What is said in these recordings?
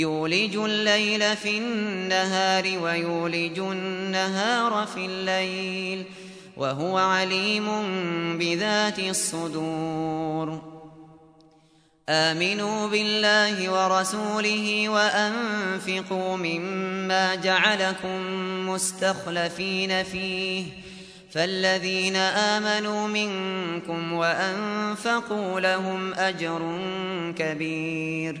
يولج الليل في النهار ويولج النهار في الليل وهو عليم بذات الصدور. آمنوا بالله ورسوله وأنفقوا مما جعلكم مستخلفين فيه. فالذين آمنوا منكم وأنفقوا لهم أجر كبير.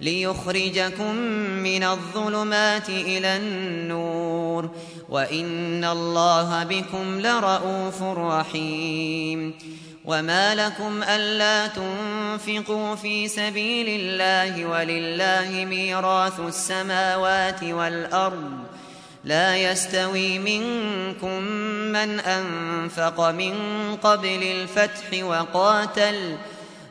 ليخرجكم من الظلمات إلى النور. وإن الله بكم لرؤوف رحيم. وما لكم ألا تنفقوا في سبيل الله ولله ميراث السماوات والأرض. لا يستوي منكم من أنفق من قبل الفتح وقاتل.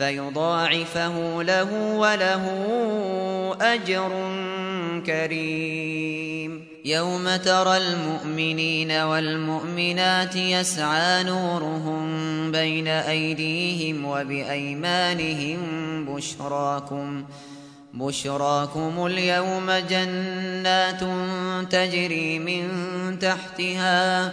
فيضاعفه له وله أجر كريم. يوم ترى المؤمنين والمؤمنات يسعى نورهم بين أيديهم وبأيمانهم بشراكم بشراكم اليوم جنات تجري من تحتها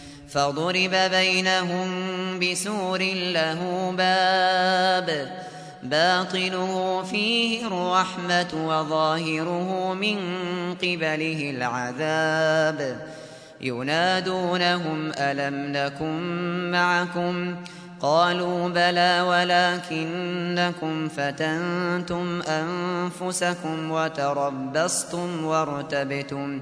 بسور له باب. باطنه فيه الرحمة وظاهره من قبله العذاب. ينادونهم ألم نكن معكم؟ قالوا بلى ولكنكم فتنتم أنفسكم وتربصتم وارتبتم.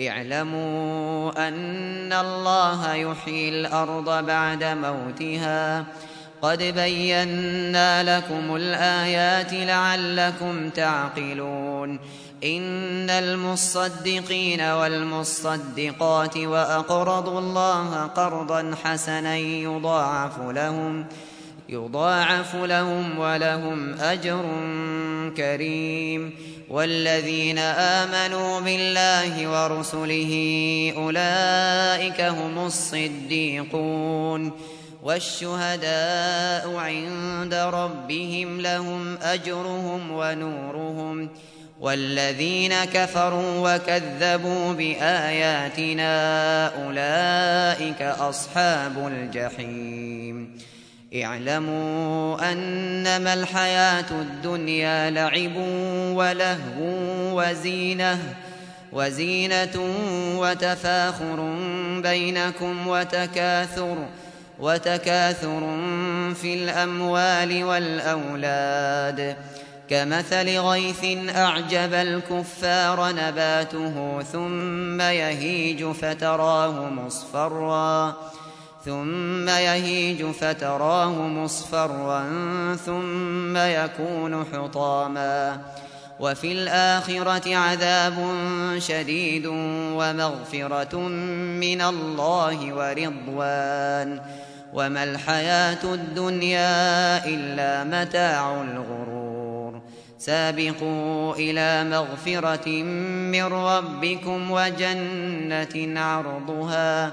اعلموا أن الله يحيي الأرض بعد موتها. قد بينا لكم الآيات لعلكم تعقلون. إن المصدقين والمصدقات وأقرضوا الله قرضا حسنا يضاعف لهم. يضاعف لهم ولهم أجر كريم. والذين آمنوا بالله ورسله أولئك هم الصديقون. والشهداء عند ربهم لهم أجرهم ونورهم. والذين كفروا وكذبوا بآياتنا أولئك أصحاب الجحيم. اعلموا أنما الحياة الدنيا لعب ولهو وزينة وزينة وتفاخر بينكم وتكاثر وتكاثر في الأموال والأولاد. كمثل غيث أعجب الكفار نباته ثم يهيج فتراه مصفرا. ثم يهيج فتراه مصفرا ثم يكون حطاما وفي الآخرة عذاب شديد ومغفرة من الله ورضوان وما الحياة الدنيا إلا متاع الغرور سابقوا إلى مغفرة من ربكم وجنة عرضها عرضها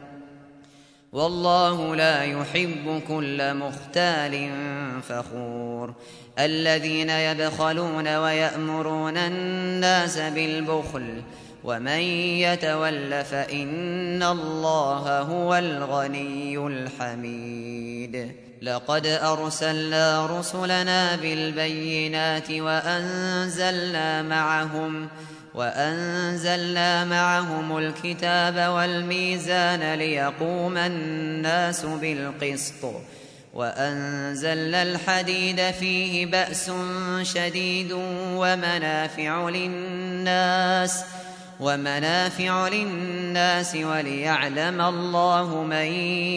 والله لا يحب كل مختال فخور. الذين يبخلون ويأمرون الناس بالبخل ومن يتول فإن الله هو الغني الحميد. لقد أرسلنا رسلنا بالبينات وأنزلنا معهم وأنزلنا معهم الكتاب والميزان ليقوم الناس بالقسط. وأنزلنا الحديد فيه بأس شديد ومنافع للناس ومنافع للناس وليعلم الله من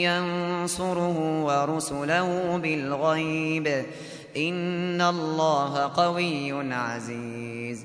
ينصره ورسله بالغيب. إن الله قوي عزيز.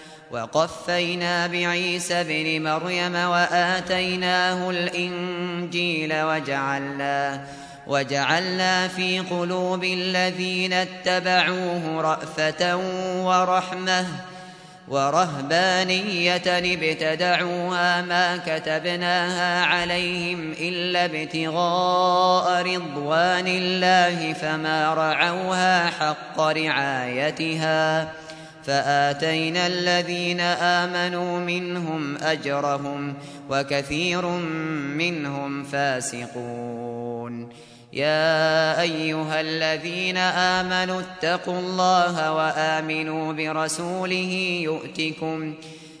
بعيسى ابن مريم وآتيناه الإنجيل وجعلنا وجعلنا في قلوب الذين اتبعوه رأفة ورحمة ورهبانية ابتدعوها ما كتبناها عليهم إلا ابتغاء رضوان الله فما رعوها حق رعايتها فآتينا الذين آمنوا منهم أجرهم وكثير منهم فاسقون. يا أيها الذين آمنوا اتقوا الله وآمنوا برسوله يؤتكم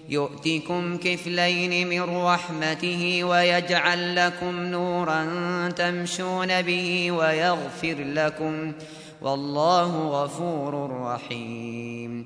يؤتكم كفلين من رحمته ويجعل لكم نورا تمشون به ويغفر لكم والله غفور رحيم.